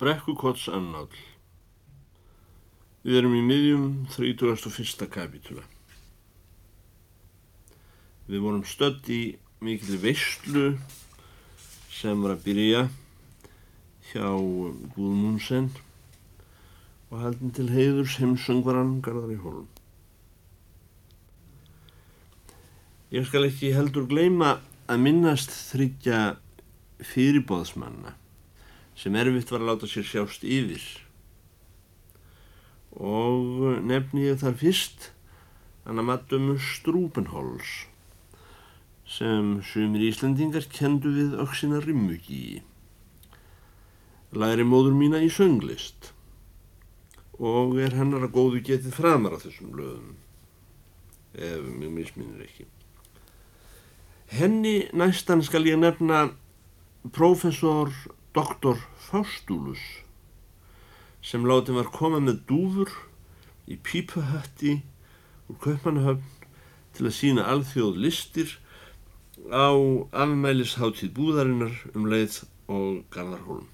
Brekkukots annál Við erum í miðjum 31. kapitúla. Við vorum stödd í mikil veistlu sem var að byrja hjá Guðmundsen og haldin til heiðurs heimsöngvaran Garðar í hólum. Ég skal ekki heldur gleima að minnast þryggja fyrirbóðsmanna sem erfitt var að láta sér sjást yfir. Og nefni ég þar fyrst Anna Maddum Strúpenhols sem sumir Íslandingar kendu við auksina rimmugi. Læri móður mína í sönglist og er hennar að góðu getið framar á þessum löðum ef mjög misminir ekki. Henni næstan skal ég nefna profesor doktor Faustúlus sem látið var koma með dúfur í pípuhatti úr Kaupmannahöfn til að sína alþjóð listir á afmælisháttíð búðarinnar um leið og Garðarhólum.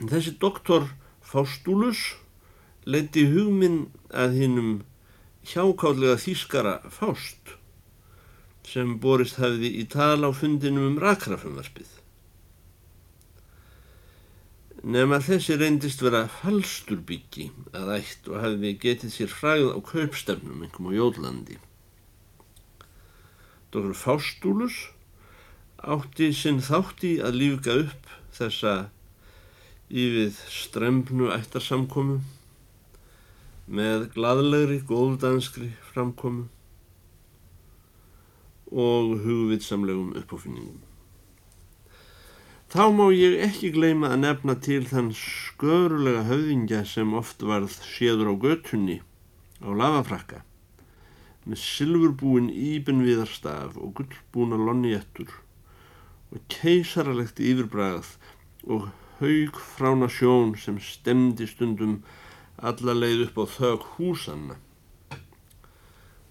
Þessi doktor Faustúlus leiti hugminn að hinnum hjákállega þýskara Faust sem borist hafiði í tala á fundinum um rakrafumvarpið. Nefn að þessi reyndist vera falsturbyggi að ætt og hafiði getið sér fræð á kaupstefnum einhverjum á Jólandi. Dr. Faustúlus átti sinn þátti að lífga upp þessa yfir strempnu ættarsamkomu með gladlegri góðdanskri framkomu og hugvitsamlegum uppáfinningum. Þá má ég ekki gleyma að nefna til þann skörulega höfðingja sem oft varð séður á götunni á lafafrakka með silfurbúin íbenviðarstaf og gullbúna lonniettur og keisaralegt yfirbræð og haug frána sjón sem stemdi stundum alla leið upp á þög húsanna.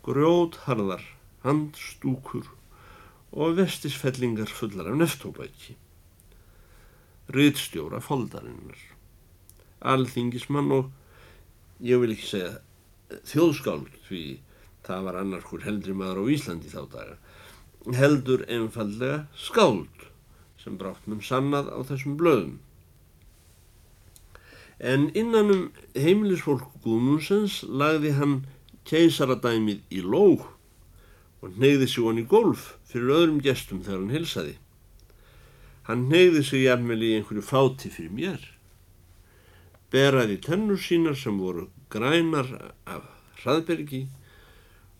Grjótharðar handstúkur og vestisfellingar fullar af neftóbæki. Riðstjóra foldarinnar, alþingismann og ég vil ekki segja þjóðskáld því það var annar hver heldri maður á Íslandi þá daga, heldur einfallega skáld sem brátt mun sannað á þessum blöðum. En innanum heimilisfólk Guðmundsens lagði hann keisaradæmið í lóg og neyði sig hann í golf fyrir öðrum gestum þegar hann hilsaði. Hann neyði sig jafnvel í einhverju fáti fyrir mér. Beraði tennur sínar sem voru grænar af hraðbergi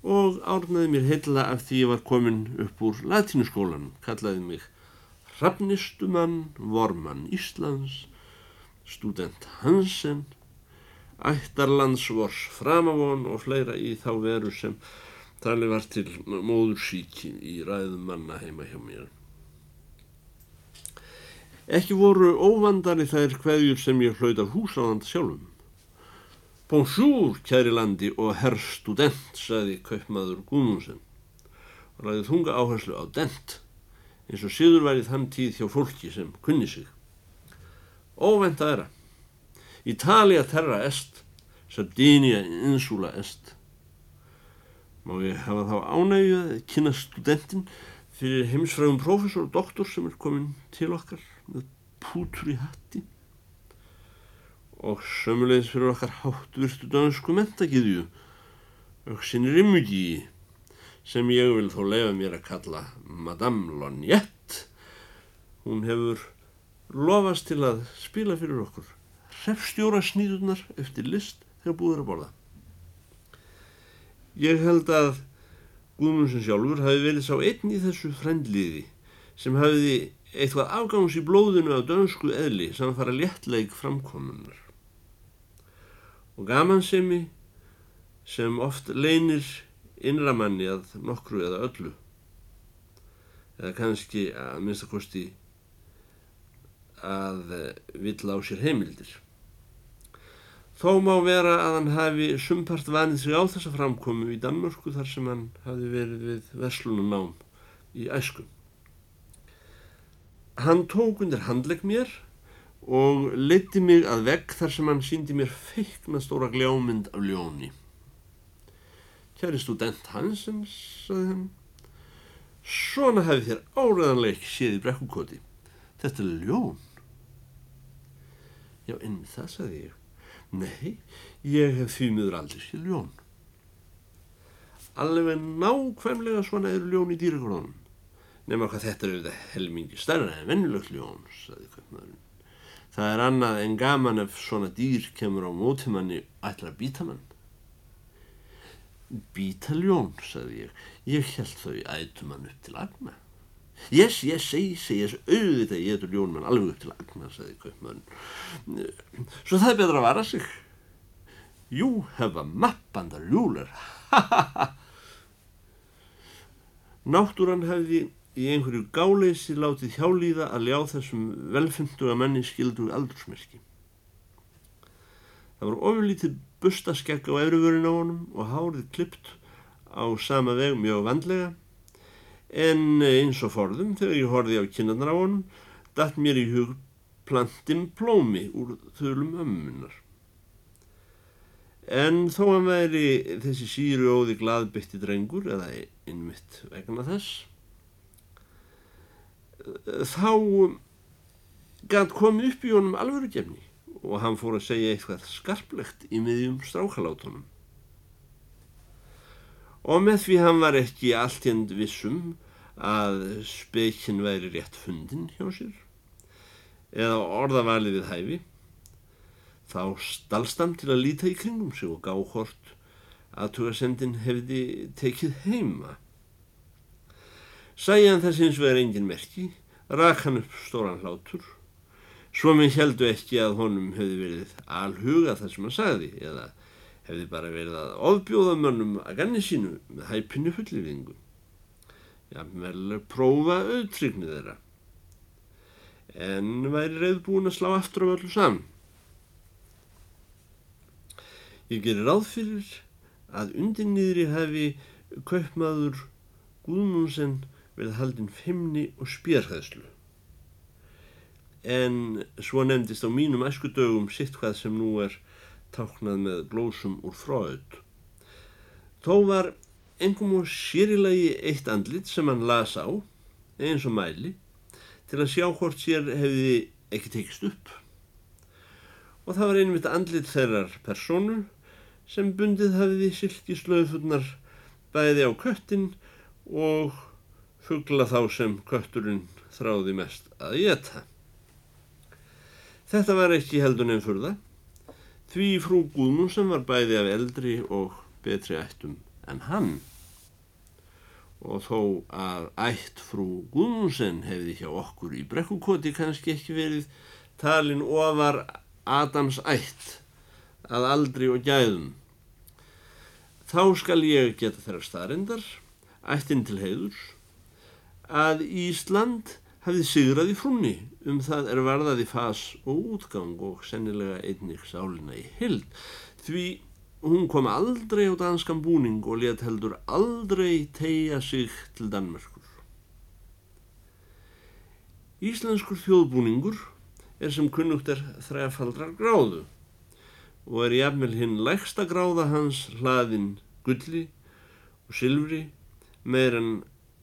og árnaði mér heila af því ég var komin upp úr latínuskólan, kallaði mig Hrafnistumann, Vormann Íslands, student Hansen, ættarlandsvors framavon og fleira í þá veru sem Talið var til móðursíki í ræðum manna heima hjá mér. Ekki voru óvandari þær hverjur sem ég hlaut af húsáðand sjálfum. Bonjour, kæri landi og herr student, saði kaupmaður Guðmundsen og ræði þunga áherslu á dent, eins og síður værið þann tíð hjá fólki sem kunni sig. Óvend að era. Ítalija terra est, Sardinia insula est. Má ég hafa þá ánægju að kynna studentin fyrir heimsfræðum profesor og doktor sem er komin til okkar með pútur í hatti? Og sömulegis fyrir okkar háttvirtu dansku mentakiðju auksinni Rimmugi sem ég vil þó lefa mér að kalla Madame Lonette hún hefur lofast til að spila fyrir okkur hrefstjóra sníðunar eftir list þegar búður að borða Ég held að Guðmundsson sjálfur hafi verið sá einn í þessu frendliði sem hafiði eitthvað afgangs í blóðinu af dönsku eðli samfara léttleik framkomunar. Og gamansemi sem oft leinir innramanni að nokkru eða öllu eða kannski að minnstakosti að vill á sér heimildir. Þó má vera að hann hafi sumpart vanið sig á þessa framkomu í Danmörku þar sem hann hafi verið við verslunum nám í æsku. Hann tók undir handlegg mér og leiti mig að vegg þar sem hann síndi mér feikna stóra gljámynd af ljóni. Kjæri student Hansens, saði hann, svona hefði þér áreðanlega ekki séð í brekkukoti. Þetta er ljón. Já, ennum það, saði ég. Nei, ég hef því miður aldrei séð ljón. Alveg nákvæmlega svona eru ljón í dýrakorðunum. Nefnum hvað þetta eru þetta helmingi starra en vennilögt ljón, saði köpmaðurinn. Það er annað en gaman ef svona dýr kemur á mótimanni ætla að býta mann. Býta ljón, saði ég. Ég held þau ætu mann upp til agna. Yes, yes, segi, segi, yes, auðvitað ég ætu ljón mann alveg upp til agna, saði köpmaðurinn. Svo það er betra að vara sig. Jú, hefa mappandar ljúlar. Ha, ha, ha. Náttúran hefði í einhverju gáleysi látið hjálíða að ljá þessum velfynduga menni skildu aldursmerki. Það var ofurlítið bustaskegg á efruvörun á honum og hárið klippt á sama veg mjög vandlega en eins og forðum þegar ég horfið á kynnanar á honum datt mér í hug plantin plómi úr þölum ömmunar. En þó að væri þessi síru óði gladbytti drengur eða innmitt vegna þess þá gæt komið upp í honum alvörugefni og hann fór að segja eitthvað skarplegt í miðjum strákalátunum. Og með því hann var ekki allt hend vissum að spekinn væri rétt fundin hjá sér eða orðavalið við hæfi, þá stalst hann til að líta í kringum sig og gá hvort að tugasendin hefði tekið heima. Sæjan þess hins vegar engin merki, rak hann upp stóran hlátur, svo minn heldu ekki að honum hefði verið alhuga það sem hann sagði, eða hefði bara verið að ofbjóða mönnum að ganni sínu með hæpinni fullirðingu. Já, vel prófa auðtrygnið þeirra, en væri reyðbúin að slá aftur á öllu saman. Ég gerir ráð fyrir að undir niðri hefi kaupmaður Guðmundsen verið haldinn fimmni og spjörhæðslu. En svo nefndist á mínum æskudögum sitt hvað sem nú er táknað með glósum úr fráöld. Þó var engum og sérilagi eitt andlit sem hann las á, eins og mæli, til að sjá hvort sér hefði ekki tekist upp. Og það var einmitt andlit þeirrar personu sem bundið hafiði silkislauðfunnar bæði á köttin og fuggla þá sem kötturinn þráði mest að geta. Þetta var ekki heldun en fyrða, því frú Guðmundsson var bæði af eldri og betri ættum en hann. Og þó að ætt frú Guðmundsson hefði hjá okkur í brekkukoti kannski ekki verið talin ofar Adams ætt að aldri og gæðum. Þá skal ég geta þeirra starrendar, ættin til heiðurs, að Ísland hafði sigrað í frúnni um það er varðaði fas og útgang og sennilega einnig sálina í hild því hún kom aldrei á danskan búning og let heldur aldrei tegja sig til Danmörkur. Íslenskur þjóðbúningur er sem kunnugt er þræfaldrar gráðu og er jafnvel hinn lægsta gráða hans hlaðin gulli og sylfri meir en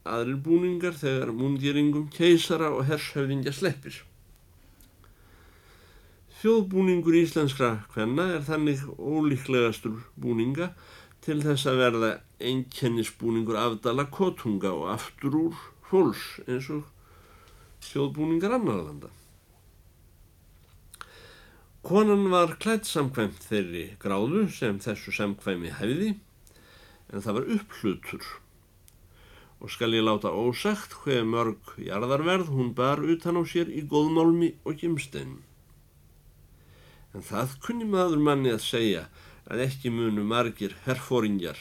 aðrir búningar þegar múndýringum keisara og hershöfðingja sleppir. Þjóðbúningur íslenskra hvenna er þannig ólíklegastur búninga til þess að verða einkennisbúningur afdala kotunga og aftur úr fólks eins og þjóðbúningar annarlanda. Konan var klætt samkvæmt þeirri gráðu sem þessu samkvæmi hefði en það var upplutur og skal ég láta ósagt hver mörg jarðarverð hún bar utan á sér í góðmálmi og gimstein. En það kunni maður manni að segja að ekki munu margir herfóringjar,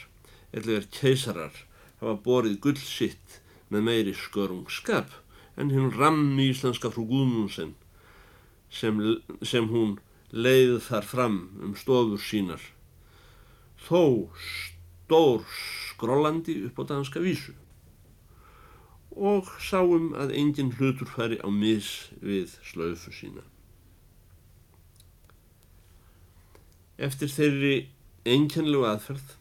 eða keisarar, hafa borið gull sitt með meiri skörungskap en hinn rammi íslenska frú Guðmundsen sem, sem hún leið þar fram um stofur sínar, þó stór skrólandi upp á danska vísu og sáum að engin hlutur færi á mis við slaufu sína. Eftir þeirri einkennlegu aðferð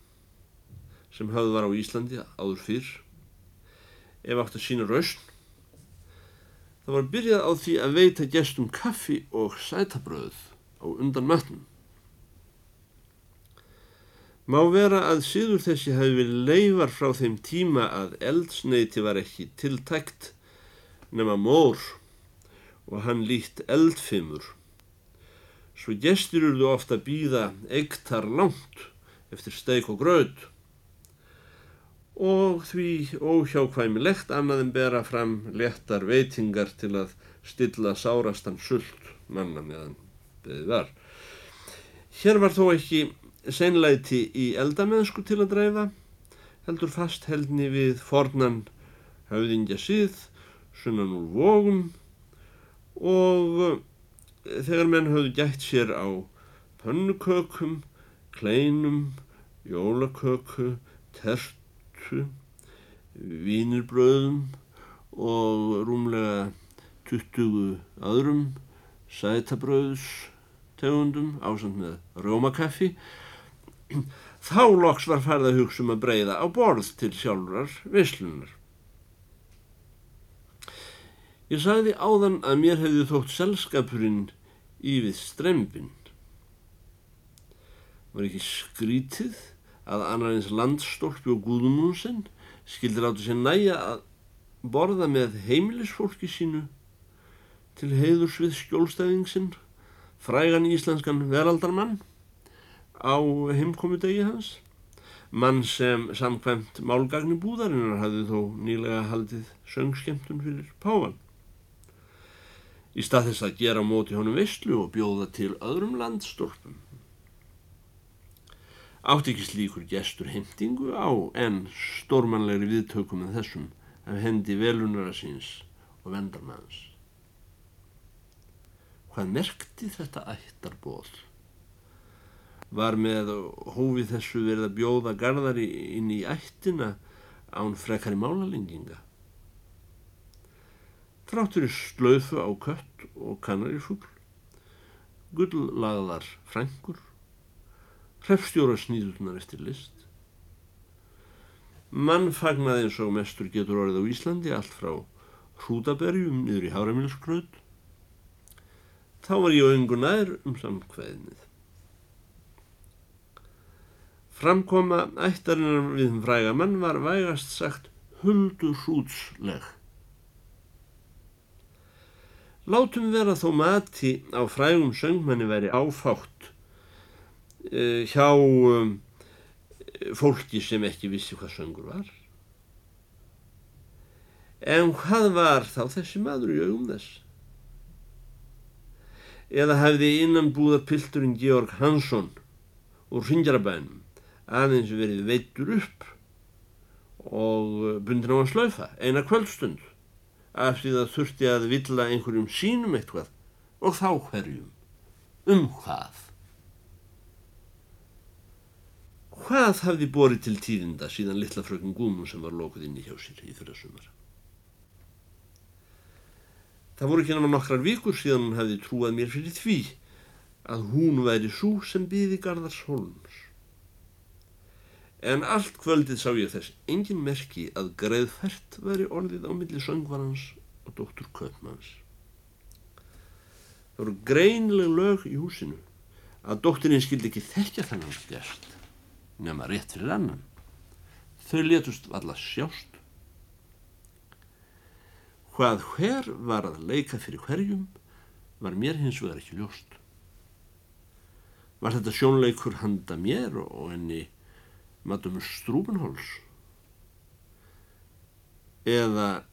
sem hafði var á Íslandi áður fyrr, ef átt að sína rausn, það var byrjað á því að veita gestum kaffi og sætabröð á undan matnum. Má vera að síður þessi hafi verið leifar frá þeim tíma að eldsneiti var ekki tiltækt nema mór og hann líkt eldfimur. Svo gestur þú ofta býða eiktar langt eftir steik og gröð og því óhjákvæmilegt annað en bera fram lettar veitingar til að stilla sárastan sult manna meðan beðið var. Hér var þó ekki seinleiti í eldamennsku til að dreifa, heldur fast heldni við fornan höfðingja síð, sunnan úr vógum og eh, þegar menn höfðu gætt sér á pönnukökum, kleinum, jólaköku, tertu, vínirbröðum og rúmlega 20 öðrum sætabröðs tegundum ásand með rómakaffi þá loks var farið að hugsa um að breyða á borð til sjálfrar vislunar. Ég sagði áðan að mér hefði þótt selskapurinn í við strempin. Var ekki skrítið að annar eins landstólpi og gúðumúnsinn skildir áttu sér næja að borða með heimilisfólki sínu til heiðurs við skjólstæðingsinn, frægan íslenskan veraldarmann á heimkomudegi hans mann sem samkvæmt málgagni búðarinnar hafði þó nýlega haldið söngskemtun fyrir Pávan. Í stað þess að gera móti honum visslu og bjóða til öðrum landstólpum. Átti ekki slíkur gestur heimtingu á en stórmanlegri viðtökum en þessum af hendi velunara síns og vendarmanns. Hvað merkti þetta ættarbóð? Var með hófið þessu verið að bjóða gardari inn í ættina án frekari málalenginga. Tráttur í slöfu á kött og kannarifugl, gullagðar frængur, hrefstjóra snýðunar eftir list. Mann fagnaði eins og mestur getur orðið á Íslandi allt frá hrútaberjum niður í háramilsgröð. Þá var ég öngunæður um samkveðnið. Framkoma ættarinnar við fræga mann var vægast sagt huldu hrútsleg. Látum vera þó mati á frægum söngmanni veri áfátt uh, hjá um, fólki sem ekki vissi hvað söngur var. En hvað var þá þessi maður í augum þess? Eða hefði innan búða pilturinn Georg Hansson úr Ringjarabænum aðeins verið veitur upp og bundin á að slaufa eina kvöldstund af því það þurfti að vilja einhverjum sínum eitthvað. Og þá hverjum? Um hvað? Hvað hafði borið til tíðinda síðan litla frökun Gúmun sem var lókuð inn í hjá sér í fyrir sumar það voru ekki náma nokkrar vikur síðan hún hafði trúað mér fyrir því að hún væri svo sem byði Garðars Holms En allt kvöldið sá ég þess engin merki að greiðfært veri orðið á milli söngvarans og dóttur Köpmanns. Það voru greinleg lög í húsinu að dótturinn skildi ekki þekkja þennan gæst nema rétt fyrir annan. Þau letust valla sjást. Hvað hver var að leika fyrir hverjum var mér hins vegar ekki ljóst. Var þetta sjónleikur handa mér og enni Madame Strubenholz? Eða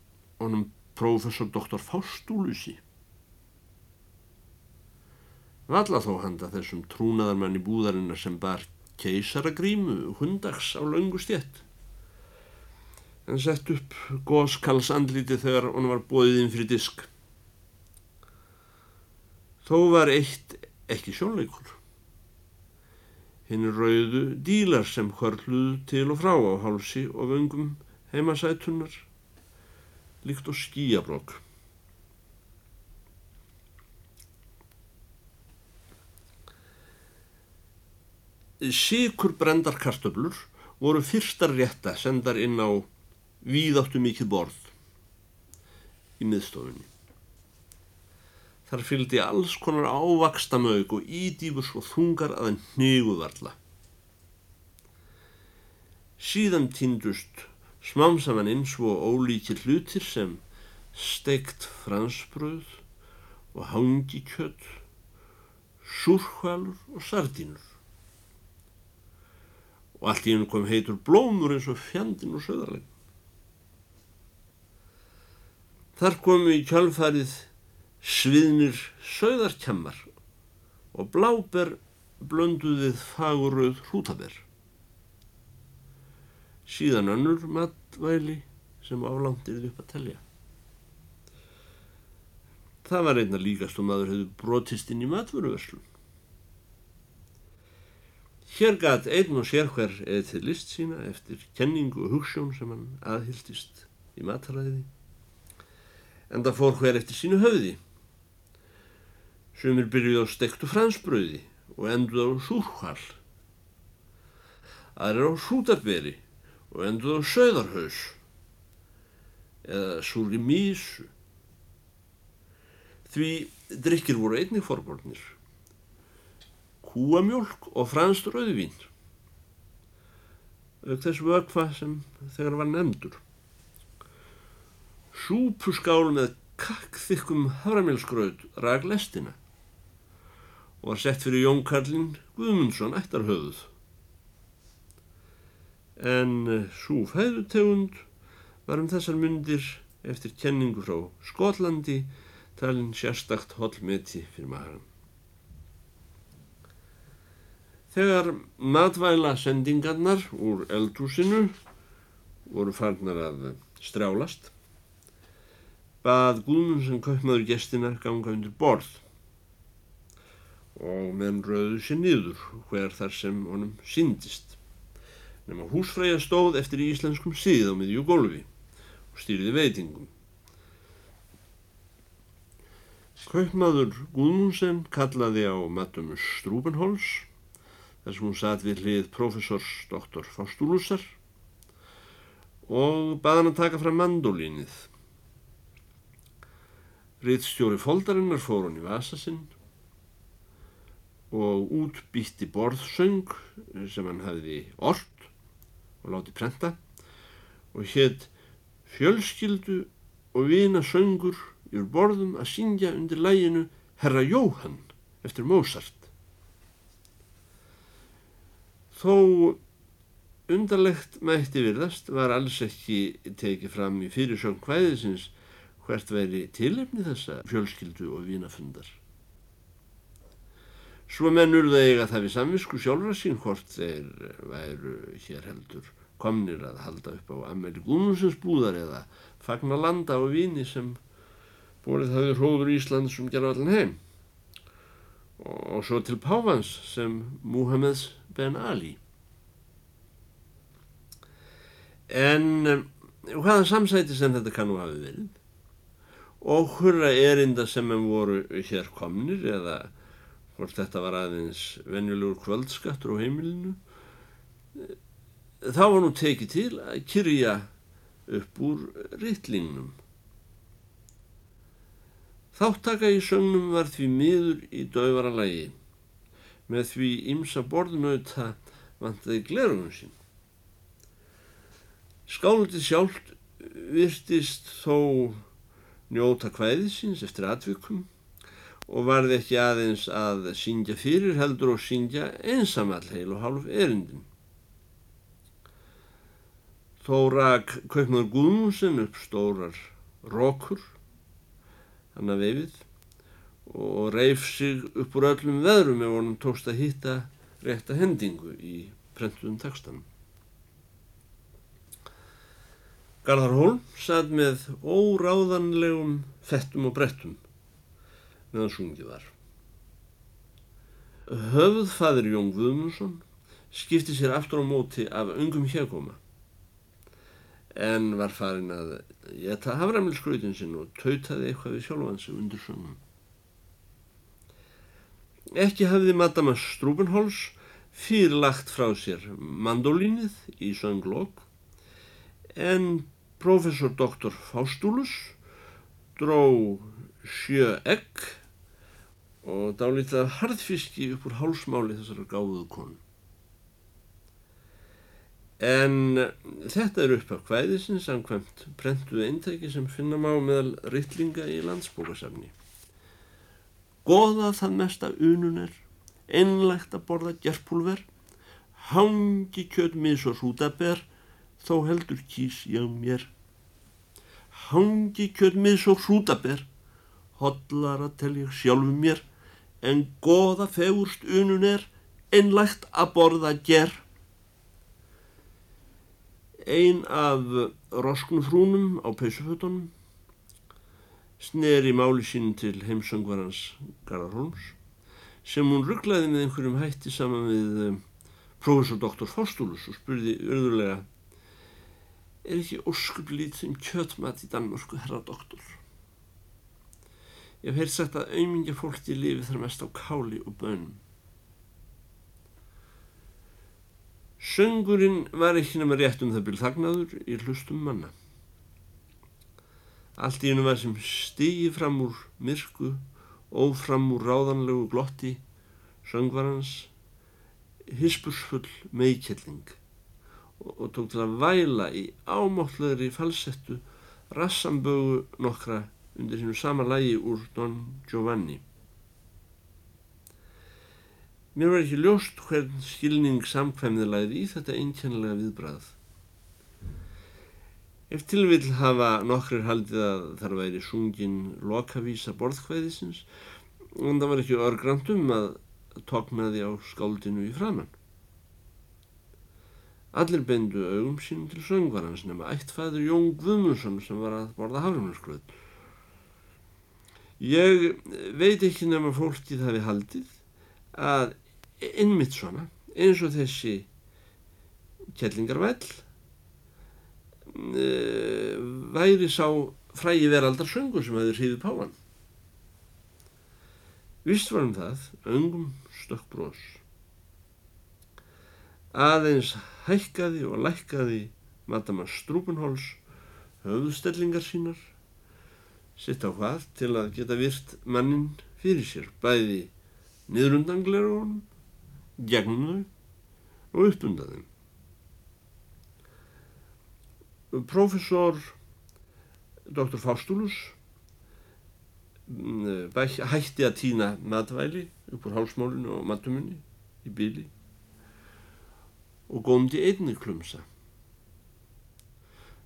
honum prófessor doktor Faustúlusi? Valla þó handa þessum trúnaðarmann í búðarinnar sem bar keisaragrímu hundags á laungu stjett en sett upp góðskals andliti þegar hann var bóðið inn fyrir disk. Þó var eitt ekki sjónleikur hinn rauðu dílar sem hörluðu til og frá á hálsi og vöngum heimasætunar líkt og skíabrokk. Sikur brendar kartöflur voru fyrstar rétta sendar inn á víðáttu mikið borð í miðstofunni. Þar fylgdi alls konar ávaksta mög og ídýfus og þungar að en hníguvarla. Síðan týndust smám saman eins og ólíkir hlutir sem steikt fransbröð og hangikjöld, súrhvalur og sardínur og allt í hennu kom heitur blómur eins og fjandin og söðarlegin. Þar komu í kjálfarið sviðnir söðarkjammar og bláber blönduðið faguröð hrútaber. Síðan önnur matvæli sem álandirði upp að telja. Það var einna líkast og maður hefði brotist inn í matvöruverslun. Hér gæt einn og sér hver eða til list sína eftir kenningu og hugssjón sem hann aðhyldist í mataræði. En það fór hver eftir sínu höfði. Sumir byrjuði á stektu fransbröði og enduði á súrhval. Aðrir á sútarberi og enduði á söðarhaus eða súri mísu. Því drikkir voru einnig forbornir kúamjólk og franskt rauðvín auk þess vökfa sem þegar var nefndur súpuskál með kakkþykkum haframilsgraut ræg lestina og var sett fyrir Jón Karlin Guðmundsson ættarhauðuð en eh, svo fæðutegund var um þessar myndir eftir kenningu frá Skotlandi talin sérstakt hollmeti fyrir maðurann Þegar matvæla sendingarnar úr eldhúsinu voru farnar að strjálast, bað Guðmundsson kaupmaður gestina ganga undir borð og menn rauðu sér niður hver þar sem honum síndist. Nefn að húsfræja stóð eftir í íslenskum síð á miðjú gólfi og stýriði veitingum. Kaupmaður Guðmundsson kallaði á matum Strúbenholz þar sem hún satt við hlið professors doktor Faustúlusar og baði hann að taka fram mandolínið. Riðstjóri foldarinnar fór hann í vasa sinn og útbýtti borðsöng sem hann hafði orrt og láti prenta og hétt fjölskyldu og vina söngur yfir borðum að syngja undir læginu Herra Jóhann eftir Mozart. Þó undarlegt mætti virðast var alls ekki tekið fram í fyrirsjón hvæðisins hvert veri tilefni þessa fjölskyldu og vínafundar. Svo mennur það eiga það við samvisku sjálfra sín hvort þeir væru hér heldur komnir að halda upp á Amelie Guðmundsens búðar eða fagna landa og víni sem borið hafið hróður Ísland sem gerða allan heim og svo til Pávans sem Muhammeds Ben Ali. En um, hvaða samsæti sem þetta kannu hafi verið og hurra erinda sem hann voru hér komnir eða hvort þetta var aðeins venjulegur kvöldskattur á heimilinu þá var nú tekið til að kyrja upp úr rittlingnum. Þáttaka í sögnum var því miður í döfara lægi með því ymsa borðnauta vantaði glerunum sín. Skálutið sjálft virtist þó njóta kvæðið síns eftir atvikum og varði ekki aðeins að syngja fyrir heldur og syngja einsamall heil og hálf erindin. Þó rak Kaupmann Guðmundsson upp stórar rókur, hann að veifið, og reif sig upp úr öllum veðrum ef honum tókst að hitta rétta hendingu í prentuðum textanum. Garðar Hólm sað með óráðanlegum fettum og brettum meðan sungið var. Höfðfaður Jón Guðmundsson skipti sér aftur á móti af ungum hérkoma en var farin að geta haframilskrautin sinn og tautaði eitthvað við sjálfan sig undir söngum. Ekki hafði Madama Strúbenhols fyrirlagt frá sér mandolínið í sönglokk en professor doktor Faustulus dró sjö egg og dálítið harðfiski upp úr hálsmáli þessar gáðu konu. En þetta er upp af hvæðisins samkvæmt prentuðu eintæki sem finna má meðal rittlinga í landsbókasafni. Goða það mesta unun er, einlegt að borða gerpulver, hangi kjöt mis og hrútaber, þó heldur kýs ég mér. Hangi kjöt mis og hrútaber, hodlar að telja sjálfu mér, en goða fegurst unun er, einlegt að borða ger. Ein af rosknufrúnum á peysufötunum sneri máli sín til heimsöngvarans Garðarholms sem hún rugglaði með einhverjum hætti saman við um, professor doktor Fostulus og spurði örðulega er ekki óskuplít sem kjötmat í Danmörsku herra doktor ég hef heilt sagt að auðmingja fólki lifi þar mest á káli og bönum Söngurinn var ekki nema rétt um það byrð þagnaður í hlustum manna. Allt í hennu var sem stigi fram úr myrku, ófram úr ráðanlegu glotti, söngvarans, hispursfull meikjelling og, og tók til að væla í ámáttlegri falsettu rassambögu nokkra undir hennu sama lægi úr Don Giovanni. Mér var ekki ljóst hvern skilning samkvæmði læði í þetta einkjænlega viðbræð. Ef tilvill hafa nokkrir haldið að þar væri sungin lokavísa borðkvæðisins og það var ekki örgrant um að tóknaði á skáldinu í framann. Allir bendu augum sínum til söngvarans nema ættfæður Jón Guðmundsson sem var að borða hafrumnarskröð. Ég veit ekki nema fólkið hafi haldið að innmitt svona eins og þessi kellingarvæll uh, væri sá frægi veraldarsöngur sem hefði hriðið páan. Vist varum það, öngum stökkbrós. Aðeins hækkaði og lækkaði Madama Strúbenhols höfðstellingar sínar, sitt á hvað til að geta virt mannin fyrir sér, bæði niðrundangleru gegnum þau og uppundaðum. Professor Dr. Faustulus mm, hætti að týna matvæli upp úr hálsmálinu og matumunni í byli og góndi einni klumsa.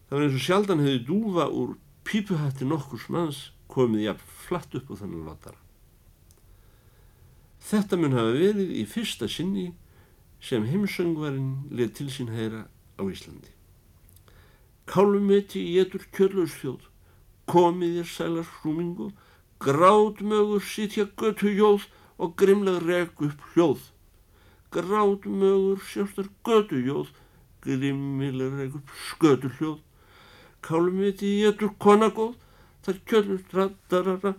Það var eins og sjaldan hefði dúfa úr pípuhætti nokkurs manns komið jafn flatt upp á þannig lotara. Þetta mun hafa verið í fyrsta sinni sem heimsöngvarinn leð til sín heyra á Íslandi. Kálumeti getur kjörlausfjóð, komið þér sælar hrúmingu, grátmögur sitja götu jóð og grimlega reg upp hljóð. Grátmögur sjástar götu jóð, grimmilega reg upp skötu hljóð. Kálumeti getur konagóð, þar kjörlust radarara